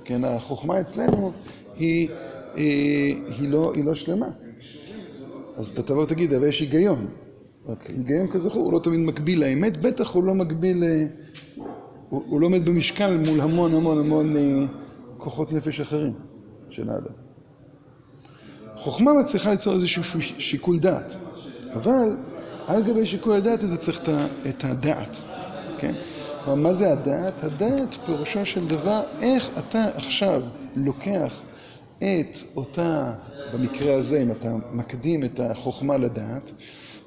כן, החוכמה אצלנו היא, היא, אה, היא, לא, היא לא שלמה. אז אתה תבוא ותגיד, אבל יש היגיון. רק היגיון כזכור, הוא לא תמיד מקביל לאמת, בטח הוא לא מקביל, אה, הוא, הוא לא עומד במשקל מול המון המון המון אה, כוחות נפש אחרים של האדם. חוכמה מצליחה ליצור איזשהו שיקול דעת, אבל על גבי שיקול הדעת הזה צריך את הדעת. כן? כלומר, מה זה הדעת? הדעת פירושו של דבר איך אתה עכשיו לוקח את אותה, במקרה הזה, אם אתה מקדים את החוכמה לדעת,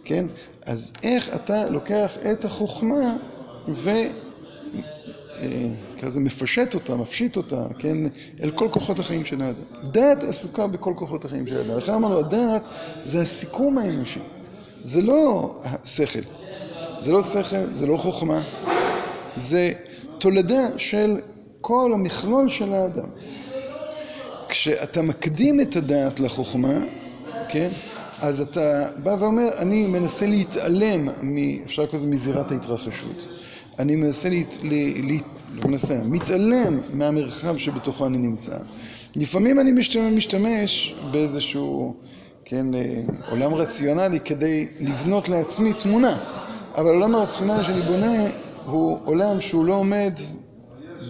כן? אז איך אתה לוקח את החוכמה ו... אה, כזה מפשט אותה, מפשיט אותה, כן, אל כל כוחות החיים של האדם. דעת עסוקה בכל כוחות החיים של האדם. לכן אמרנו, הדעת זה הסיכום האנושי. זה לא שכל. זה לא שכל, זה לא חוכמה, זה תולדה של כל המכלול של האדם. כשאתה מקדים את הדעת לחוכמה, כן, אז אתה בא ואומר, אני מנסה להתעלם, מ, אפשר לקרוא לזה מזירת ההתרחשות. אני מנסה, להת, ל, ל, לא מנסה, מתעלם מהמרחב שבתוכו אני נמצא. לפעמים אני משתמש, משתמש באיזשהו, כן, אה, עולם רציונלי כדי לבנות לעצמי תמונה. אבל העולם הרציונלי שאני בונה הוא עולם שהוא לא עומד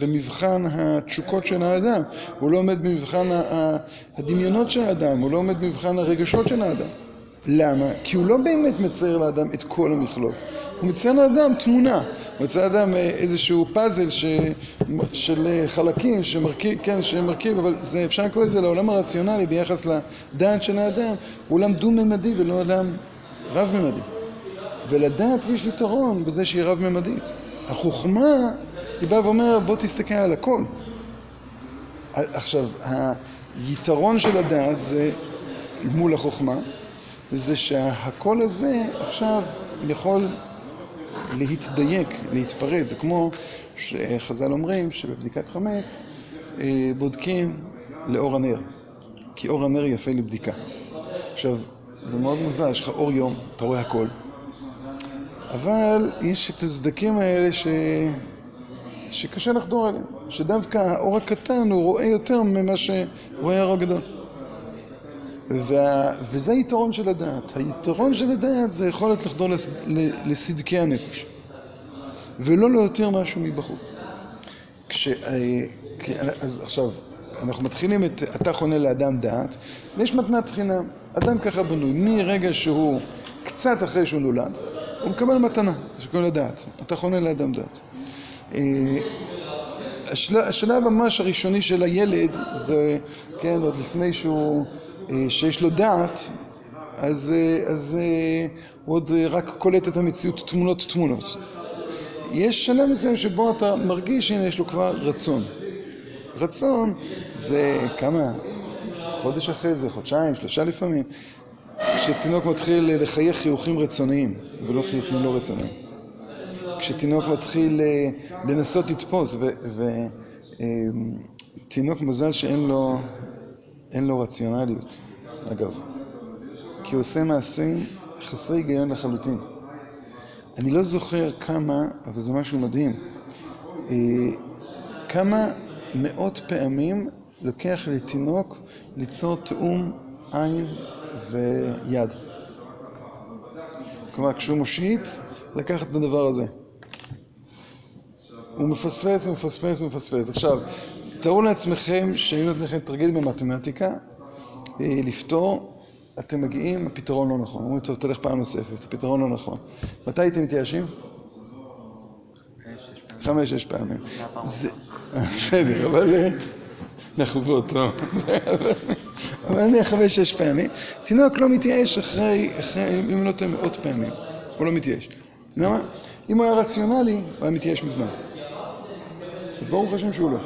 במבחן התשוקות של האדם, הוא לא עומד במבחן הדמיונות של האדם, הוא לא עומד במבחן הרגשות של האדם. למה? כי הוא לא באמת מצייר לאדם את כל המכלול. הוא מצייר לאדם תמונה, הוא מצייר לאדם אה, איזשהו פאזל ש... של אה, חלקים שמרכיב, כן, שמרכיב, אבל זה, אפשר לקרוא לזה לעולם הרציונלי ביחס לדעת של האדם, הוא עולם דו-ממדי ולא עולם רב-ממדי. ולדעת יש יתרון בזה שהיא רב-ממדית. החוכמה, היא באה ואומרת בוא תסתכל על הכל. עכשיו, היתרון של הדעת זה מול החוכמה, זה שהקול הזה עכשיו יכול להתדייק, להתפרץ. זה כמו שחז"ל אומרים שבבדיקת חמץ אה, בודקים לאור הנר, כי אור הנר יפה לבדיקה. עכשיו, זה מאוד מוזר, יש לך אור יום, אתה רואה הכל, אבל יש את הסדקים האלה ש... שקשה לחדור עליהם, שדווקא האור הקטן הוא רואה יותר ממה שרואה האור הגדול. וה... וזה היתרון של הדעת. היתרון של הדעת זה יכולת לחדור לס... לסדקי הנפש, ולא להותיר משהו מבחוץ. כש... אה, אז עכשיו, אנחנו מתחילים את אתה חונה לאדם דעת, ויש מתנת חינם. אדם ככה בנוי, מרגע שהוא קצת אחרי שהוא נולד, הוא מקבל מתנה, שקוראים לה דעת. אתה חונה לאדם דעת. אה, השלב, ממש הראשוני של הילד זה, כן, עוד לפני שהוא, אה, שיש לו דעת, אז, אה, אז הוא עוד רק קולט את המציאות תמונות תמונות. יש שלב מסוים שבו אתה מרגיש, הנה יש לו כבר רצון. רצון זה כמה, חודש אחרי זה, חודשיים, שלושה לפעמים, כשתינוק מתחיל לחייך חיוכים רצוניים ולא חיוכים לא רצוניים. כשתינוק מתחיל אה, לנסות לתפוס, ותינוק מזל שאין לו, אין לו רציונליות, אגב, כי הוא עושה מעשים חסרי היגיון לחלוטין. אני לא זוכר כמה, אבל זה משהו מדהים, אה, כמה מאות פעמים לוקח לתינוק ליצור תאום עין ויד. כלומר, כשהוא מושיט, לקחת את הדבר הזה. הוא מפספס ומפספס ומפספס. עכשיו, תארו לעצמכם שהיינו נותנים לכם תרגיל במתמטיקה, אה, לפתור, אתם מגיעים, הפתרון לא נכון. אומרים, טוב, תלך פעם נוספת, הפתרון לא נכון. מתי הייתם מתייאשים? חמש-שש פעמים. בסדר, אבל אה, אנחנו באותו. אבל נניח חמש-שש פעמים. תינוק לא מתייאש אחרי, אם לא טועה, מאות פעמים. הוא לא מתייאש. למה? אם הוא היה רציונלי, הוא היה מתייאש מזמן. אז ברוך השם שהוא לא.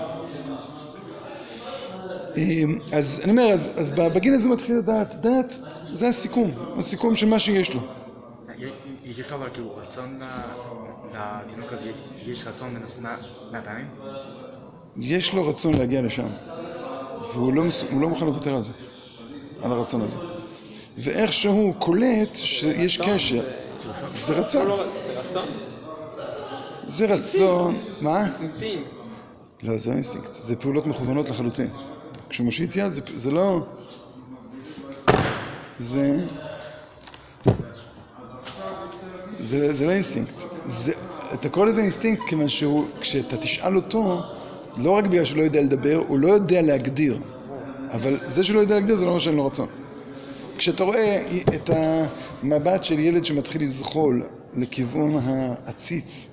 אמ, אז אני אומר, אז, אז בגיל הזה מתחיל לדעת, דעת זה הסיכום, הסיכום של מה שיש לו. יש אבל כאילו רצון לתינוק הזה, יש רצון מהפעמים? יש לו רצון להגיע לשם, והוא לא, לא מוכן לוותר על זה, על הרצון הזה. ואיכשהו הוא קולט שיש קשר. זה רצון. זה רצון? זה רצון, מה? אינסטינקט. לא, זה לא אינסטינקט, זה פעולות מכוונות לחלוטין. כשהוא מושיט יד, זה, זה לא... זה... זה, זה לא אינסטינקט. זה, אתה קורא לזה אינסטינקט כיוון שהוא, כשאתה תשאל אותו, לא רק בגלל שהוא לא יודע לדבר, הוא לא יודע להגדיר. אבל זה שהוא לא יודע להגדיר זה לא אומר שאין לו רצון. כשאתה רואה את המבט של ילד שמתחיל לזחול לכיוון העציץ,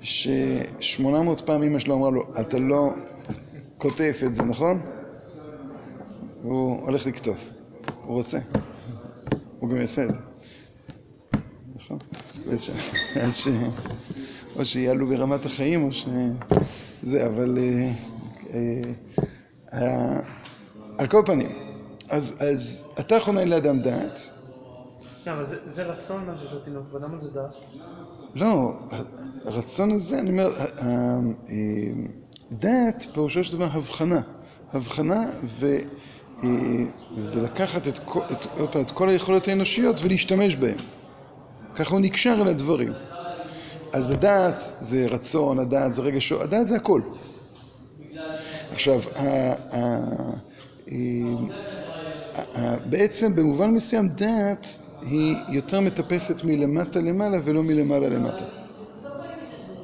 ששמונה מאות פעם אמא שלו אמרה לו, אתה לא קוטף את זה, נכון? הוא הולך לכתוב, הוא רוצה, הוא גם יעשה את זה, נכון? אז ש... או שיעלו ברמת החיים או ש... זה, אבל אה, אה, אה, על כל פנים, אז, אז אתה חונן לאדם דעת. כן, אבל זה רצון מה שיש לתינוק, ולמה זה דעת? לא, הרצון הזה, אני אומר, דעת פירושו של דבר הבחנה. הבחנה ולקחת את כל היכולות האנושיות ולהשתמש בהן. ככה הוא נקשר אל הדברים. אז הדעת זה רצון, הדעת זה רגש, הדעת זה הכל. עכשיו, בעצם במובן מסוים דעת היא יותר מטפסת מלמטה למעלה ולא מלמעלה למטה.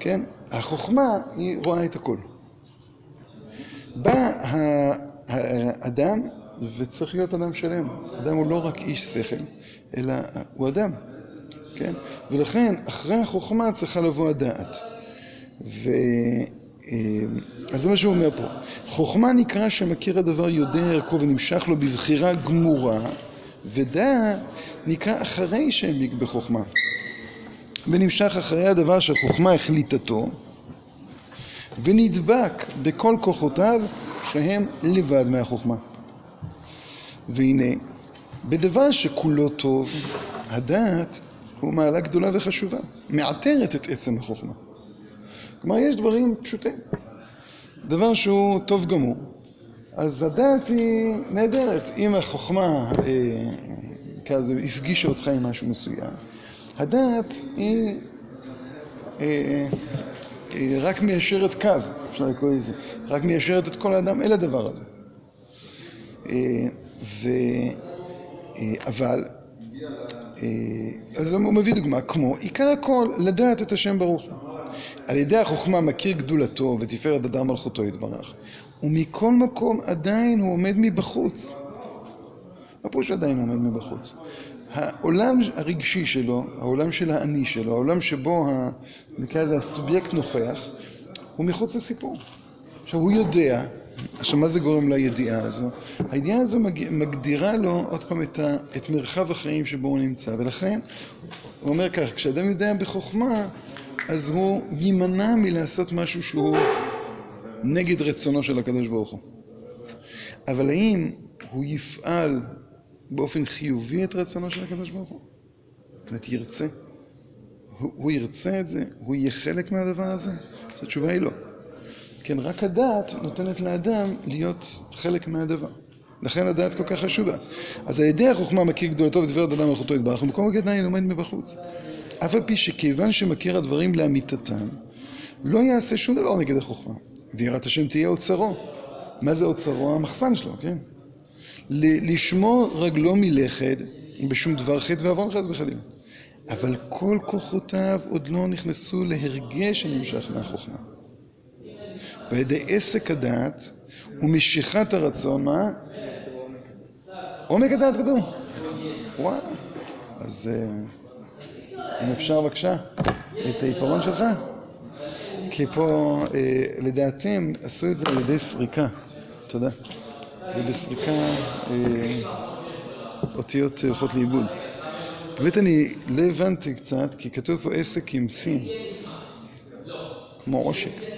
כן? החוכמה היא רואה את הכל. בא האדם וצריך להיות אדם שלם. אדם הוא לא רק איש שכל, אלא הוא אדם. כן? ולכן, אחרי החוכמה צריכה לבוא הדעת. ו... אה, אז זה מה שהוא אומר פה. חוכמה נקרא שמכיר הדבר יודע ערכו ונמשך לו בבחירה גמורה, ודעת נקרא אחרי שהעמיק בחוכמה. ונמשך אחרי הדבר שחוכמה החליטתו, ונדבק בכל כוחותיו שהם לבד מהחוכמה. והנה, בדבר שכולו טוב, הדעת הוא מעלה גדולה וחשובה, מעטרת את עצם החוכמה. כלומר, יש דברים פשוטים. דבר שהוא טוב גמור, אז הדעת היא נהדרת. אם החוכמה, אה, לזה, הפגישה אותך עם משהו מסוים, הדעת היא אה, אה, רק מיישרת קו, אפשר לקרוא לזה, רק מיישרת את כל האדם אל הדבר הזה. אה, ו... אה, אבל, אז הוא מביא דוגמה, כמו עיקר הכל, לדעת את השם ברוך הוא. על ידי החוכמה מכיר גדולתו ותפארת אדם מלכותו יתברך, ומכל מקום עדיין הוא עומד מבחוץ. מה פירוש עדיין עומד מבחוץ? העולם הרגשי שלו, העולם של האני שלו, העולם שבו, ה, נקרא לזה הסובייקט נוכח, הוא מחוץ לסיפור. עכשיו הוא יודע, עכשיו מה זה גורם לידיעה הזו? הידיעה הזו מגדירה לו עוד פעם את, ה, את מרחב החיים שבו הוא נמצא, ולכן הוא אומר כך, כשאדם יודע בחוכמה, אז הוא יימנע מלעשות משהו שהוא נגד רצונו של הקדוש ברוך הוא. אבל האם הוא יפעל באופן חיובי את רצונו של הקדוש ברוך הוא? זאת אומרת, ירצה? הוא, ירצה את זה? הוא יהיה חלק מהדבר הזה? אז התשובה היא לא. כן, רק הדעת נותנת לאדם להיות חלק מהדבר. לכן הדעת כל כך חשובה. אז על ידי החוכמה מכיר גדולתו ותפארת אדם מלכותו יתברך, ומקום עדיין עומד מבחוץ. אף על פי שכיוון שמכיר הדברים לאמיתתם, לא יעשה שום דבר נגד החוכמה. ויראת השם תהיה אוצרו. מה זה אוצרו? המחסן שלו, כן? לשמור רגלו מלכת בשום דבר חטא ועוון חס וחלילה. אבל כל כוחותיו עוד לא נכנסו להרגש הנמשך מהחוכמה. ועל ידי עסק הדעת ומשיכת הרצון, מה? עומק הדעת כתוב. וואלה. אז אם אפשר בבקשה, את העיפרון שלך. כי פה, לדעתי, הם עשו את זה על ידי סריקה. תודה. ובסריקה אותיות הולכות לאיבוד. באמת אני לא הבנתי קצת, כי כתוב פה עסק עם סין. כמו עושק.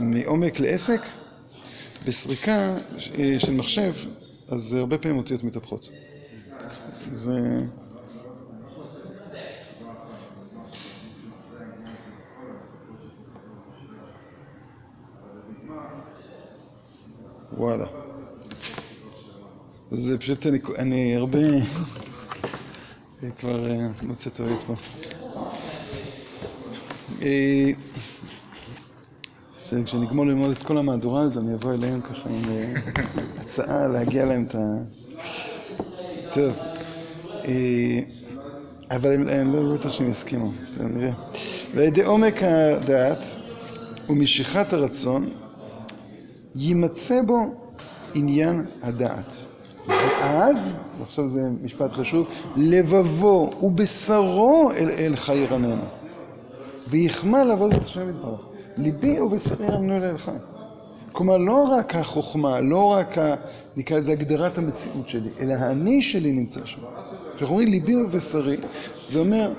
מעומק? לעסק? בסריקה של מחשב, אז הרבה פעמים אותיות מתהפכות. זה... וואלה. זה פשוט, אני, אני הרבה כבר מוצא טועית פה. כשנגמור ללמוד את כל המהדורה הזו, אני אבוא אליהם ככה עם הצעה להגיע להם את ה... טוב. אבל אני לא בטוח שהם יסכימו, נראה. ועל ידי עומק הדעת ומשיכת הרצון, יימצא בו עניין הדעת. ואז, ועכשיו זה משפט חשוב, לבבו ובשרו אל אל חי רננו. ויחמא לעבוד את השם יתברך. ליבי ובשרי אל חי. כלומר, לא רק החוכמה, לא רק, ה, נקרא לזה הגדרת המציאות שלי, אלא האני שלי נמצא שם. כשאנחנו אומרים ליבי ובשרי, זה אומר,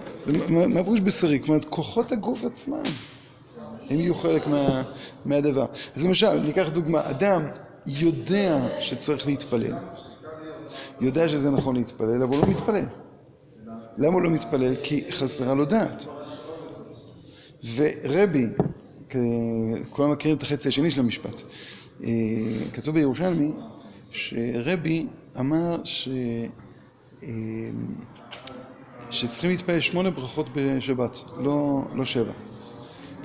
מה פירוש בשרי? כלומר, כוחות הגוף עצמם. הם יהיו חלק מה, מהדבר. אז למשל, ניקח דוגמה, אדם יודע שצריך להתפלל. יודע שזה נכון להתפלל, אבל הוא לא מתפלל. למה הוא לא מתפלל? כי חסרה לו דעת. ורבי, כולם מכירים את החצי השני של המשפט, כתוב בירושלמי שרבי אמר ש... שצריכים להתפלל שמונה ברכות בשבת, לא, לא שבע.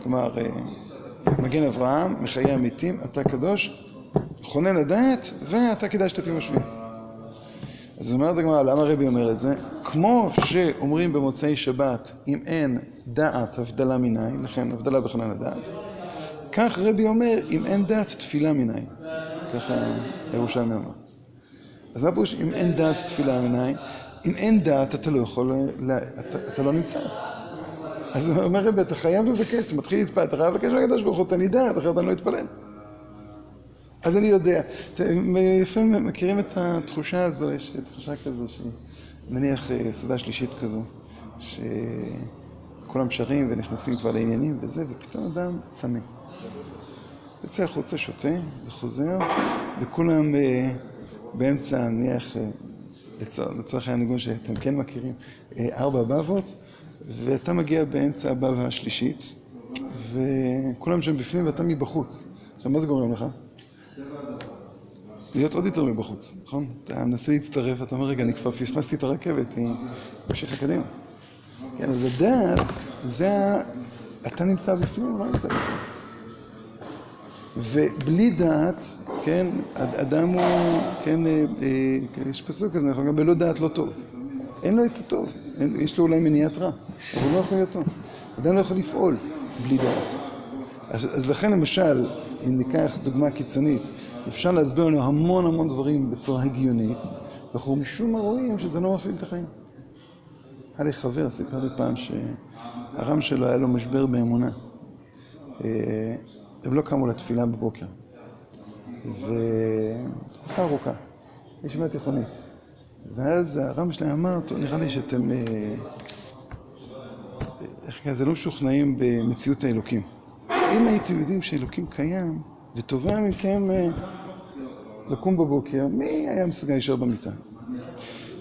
כלומר, מגן אברהם, מחיי המתים, אתה קדוש, חונן הדעת, ואתה כדאי שאתה בשביל. אז אומרת הגמרא, למה רבי אומר את זה? כמו שאומרים במוצאי שבת, אם אין דעת, הבדלה מניין, לכן הבדלה בחונן הדעת, כך רבי אומר, אם אין דעת, תפילה מניין. ככה ירושלמי אומר. אז פירוש אם אין דעת, תפילה מניין? אם אין דעת, אתה לא יכול, אתה, אתה לא נמצא. אז הוא אומר רבי, אתה חייב לבקש, אתה מתחיל להתפלל, אתה חייב לבקש מהקדוש ברוך הוא, תן לי דעת, אחרת אני לא אתפלל. אז אני יודע. לפעמים מכירים את התחושה הזו, יש תחושה כזו, שנניח סעודה שלישית כזו, שכולם שרים ונכנסים כבר לעניינים וזה, ופתאום אדם צמא. יוצא החוצה, שותה, וחוזר, וכולם באמצע, נניח, לצורך הניגון שאתם כן מכירים, ארבע בבות, ואתה מגיע באמצע הבבא השלישית, וכולם שם בפנים ואתה מבחוץ. עכשיו, מה זה גורם לך? להיות עוד יותר מבחוץ, נכון? אתה מנסה להצטרף, אתה אומר, רגע, אני כבר פספסתי את הרכבת, היא המשיכה קדימה. כן, אז הדעת, זה ה... אתה נמצא בפנים, לא נמצא בפנים. ובלי דעת, כן, אדם הוא, כן, אה, אה, יש פסוק כזה, נכון, גם בלא דעת לא טוב. אין לו את הטוב, אין, יש לו אולי מניעת רע, אבל הוא לא יכול להיות טוב. אדם לא יכול לפעול בלי דעת. אז, אז לכן למשל, אם ניקח דוגמה קיצונית, אפשר להסביר לנו המון המון דברים בצורה הגיונית, ואנחנו משום מה רואים שזה לא מפעיל את החיים. היה לי חבר, סיפר לי פעם שהרם שלו היה לו משבר באמונה. אה, הם לא קמו לתפילה בבוקר. ותקופה ארוכה, ישיבה תיכונית. ואז הרם שלהם אמר, טוב, נראה לי שאתם, אה, איך קרה, זה לא משוכנעים במציאות האלוקים. אם הייתם יודעים שאלוקים קיים ותובע מכם אה, לקום בבוקר, מי היה מסוגל להישאר במיטה?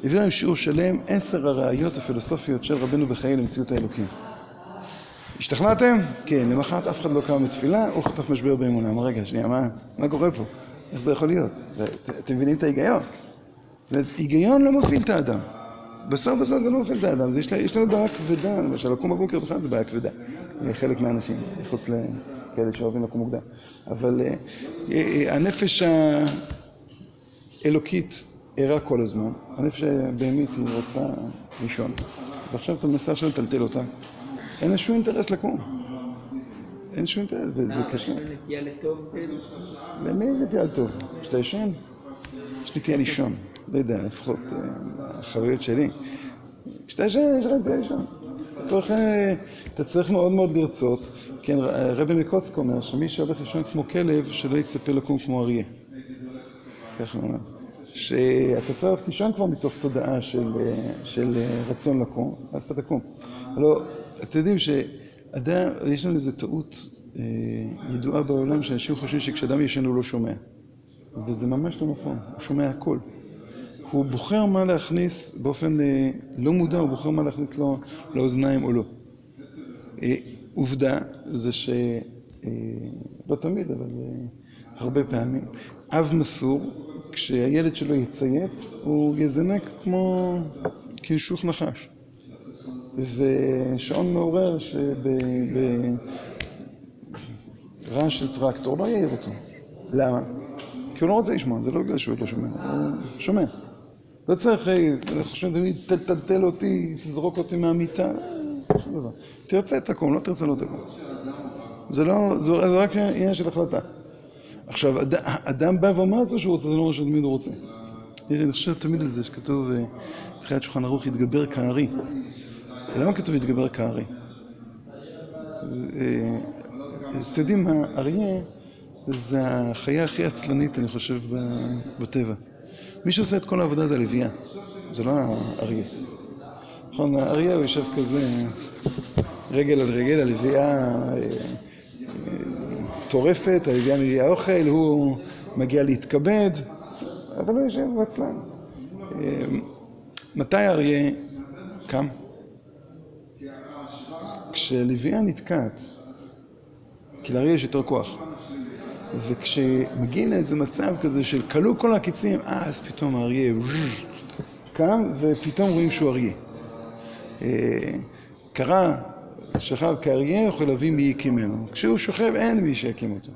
הביא להם שיעור שלם, עשר הראיות הפילוסופיות של רבנו בחיי למציאות האלוקים. השתכנעתם? כן, למחרת אף אחד לא קם בתפילה, הוא חטף משבר באמונה. אמר, רגע, שנייה, מה, מה קורה פה? איך זה יכול להיות? אתם מבינים את ההיגיון? היגיון לא מפעיל את האדם. בסוף בסוף זה לא מפעיל את האדם, יש, לנו בעיה כבדה, למשל לקום בבוקר בכלל זה בעיה כבדה. חלק מהאנשים, מחוץ לכאלה שאוהבים לקום מוקדם. אבל אה, אה, הנפש האלוקית ערה כל הזמן, הנפש הבהמית היא רוצה לישון, ועכשיו אתה מנסה עכשיו לטלטל אותה, אין לה שום אינטרס לקום. אין שום אינטרס, וזה קשה. יש נטייה לטוב כאילו? למי יש נטייה לטוב? כשאתה ישן? יש נטייה לישון. לא יודע, לפחות החוויות שלי. כשאתה ישן, יש לך נטייה לישון. אה, אתה צריך מאוד מאוד לרצות. כן, רבי מקוצק אומר שמי שהולך לישון כמו כלב, שלא יצפה לקום כמו אריה. ככה הוא אומר. שאתה צריך לישון כבר מתוך תודעה של, אה, של אה, רצון לקום, אז אתה תקום. לא, אתם יודעים שאדם, יש לנו איזו טעות אה, ידועה בעולם, שאנשים חושבים שכשאדם ישן הוא לא שומע. וזה ממש לא נכון, הוא שומע הכל. הוא בוחר מה להכניס באופן אה, לא מודע, הוא בוחר מה להכניס לו לאוזניים או לא. אה, עובדה זה ש... אה, לא תמיד, אבל אה, הרבה פעמים, אב מסור, כשהילד שלו יצייץ, הוא יזנק כמו כנשוך נחש. ושעון מעורר שברעש של טרקטור לא יעיר אותו. למה? כי הוא לא רוצה לשמוע, זה לא בגלל שהוא לא שומע, הוא שומע. לא צריך, חושבים תמיד, תטלטל אותי, תזרוק אותי מהמיטה, שום דבר. תרצה תקום, לא תרצה לא תקום. זה לא, זה רק עניין של החלטה. עכשיו, אדם בא ואומר את זה שהוא רוצה, זה לא אומר שתמיד הוא רוצה. אני חושב תמיד על זה שכתוב, בתחילת שולחן ערוך, יתגבר כארי. למה כתוב יתגבר כארי? אז אתם יודעים מה, אריה זה החיה הכי עצלנית, אני חושב, בטבע. מי שעושה את כל העבודה זה הלוויה, זה לא האריה. נכון, האריה הוא יושב כזה, רגל על רגל, הלוויה טורפת, הלוויה מביאה אוכל, הוא מגיע להתכבד, אבל הוא יושב ועצלן. מתי האריה קם? כשלוויה נתקעת, כי לאריה יש יותר כוח. וכשמגיעים לאיזה מצב כזה של כלו כל הקיצים, אז פתאום האריה קם, ופתאום רואים שהוא אריה. קרה, שכב כאריה, יכול להביא מי יקים ממנו. כשהוא שוכב, אין מי שיקים אותו.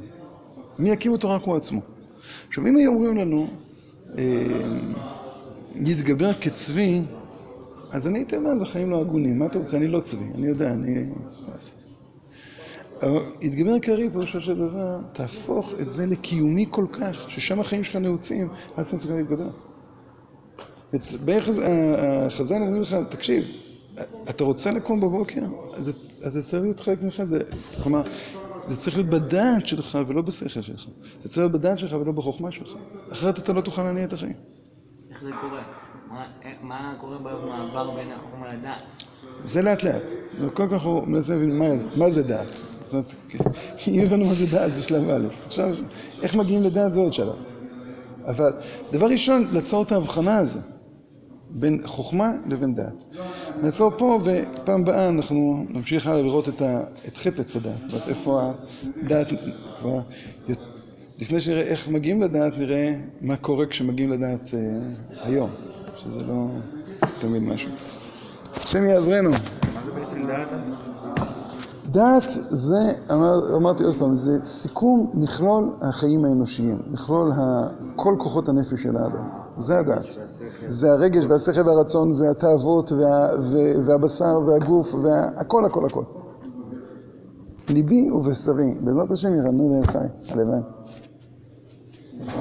מי יקים אותו? רק הוא עצמו. עכשיו, אם היו אומרים לנו, יתגבר כצבי, אז אני הייתי אומר, זה חיים לא הגונים. מה אתה רוצה? אני לא צבי. אני יודע, אני... מה עשיתי? יתגבר כארי, פירושו של דבר, תהפוך את זה לקיומי כל כך, ששם החיים שלך נעוצים, אז אתה מסוגל להתגבר. בערך החז"ל אומרים לך, תקשיב, אתה רוצה לקום בבוקר? אז זה צריך להיות חלק ממך, כלומר, זה צריך להיות בדעת שלך ולא בשכל שלך. זה צריך להיות בדעת שלך ולא בחוכמה שלך. אחרת אתה לא תוכל להניע את החיים. איך זה קורה? מה קורה במעבר בין החוכמה לדעת? זה לאט לאט. קודם כל אנחנו מנסים להבין מה זה דעת. זאת אומרת, אם הבנו מה זה דעת זה שלב א'. עכשיו, איך מגיעים לדעת זה עוד שלב. אבל דבר ראשון, לעצור את ההבחנה הזו בין חוכמה לבין דעת. נעצור פה, ופעם הבאה אנחנו נמשיך הלאה לראות את חטא עץ הדעת. זאת אומרת, איפה הדעת לפני שנראה איך מגיעים לדעת, נראה מה קורה כשמגיעים לדעת אה, היום, שזה לא תמיד משהו. השם יעזרנו. מה זה בעצם דעת זה, אמר, אמרתי עוד פעם, זה סיכום מכלול החיים האנושיים, מכלול ה, כל כוחות הנפש של האדם, זה הדעת. זה הרגש והשכל והרצון והתאוות וה, וה, והבשר והגוף והכל הכל הכל. ליבי ובשרי, בעזרת השם ירננו לאל חי, הלוואי.